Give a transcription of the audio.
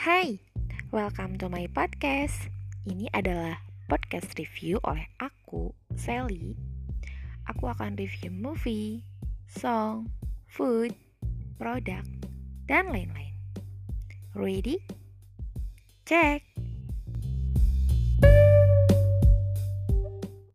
Hai, welcome to my podcast. Ini adalah podcast review oleh aku, Sally. Aku akan review movie, song, food, produk, dan lain-lain. Ready? Check!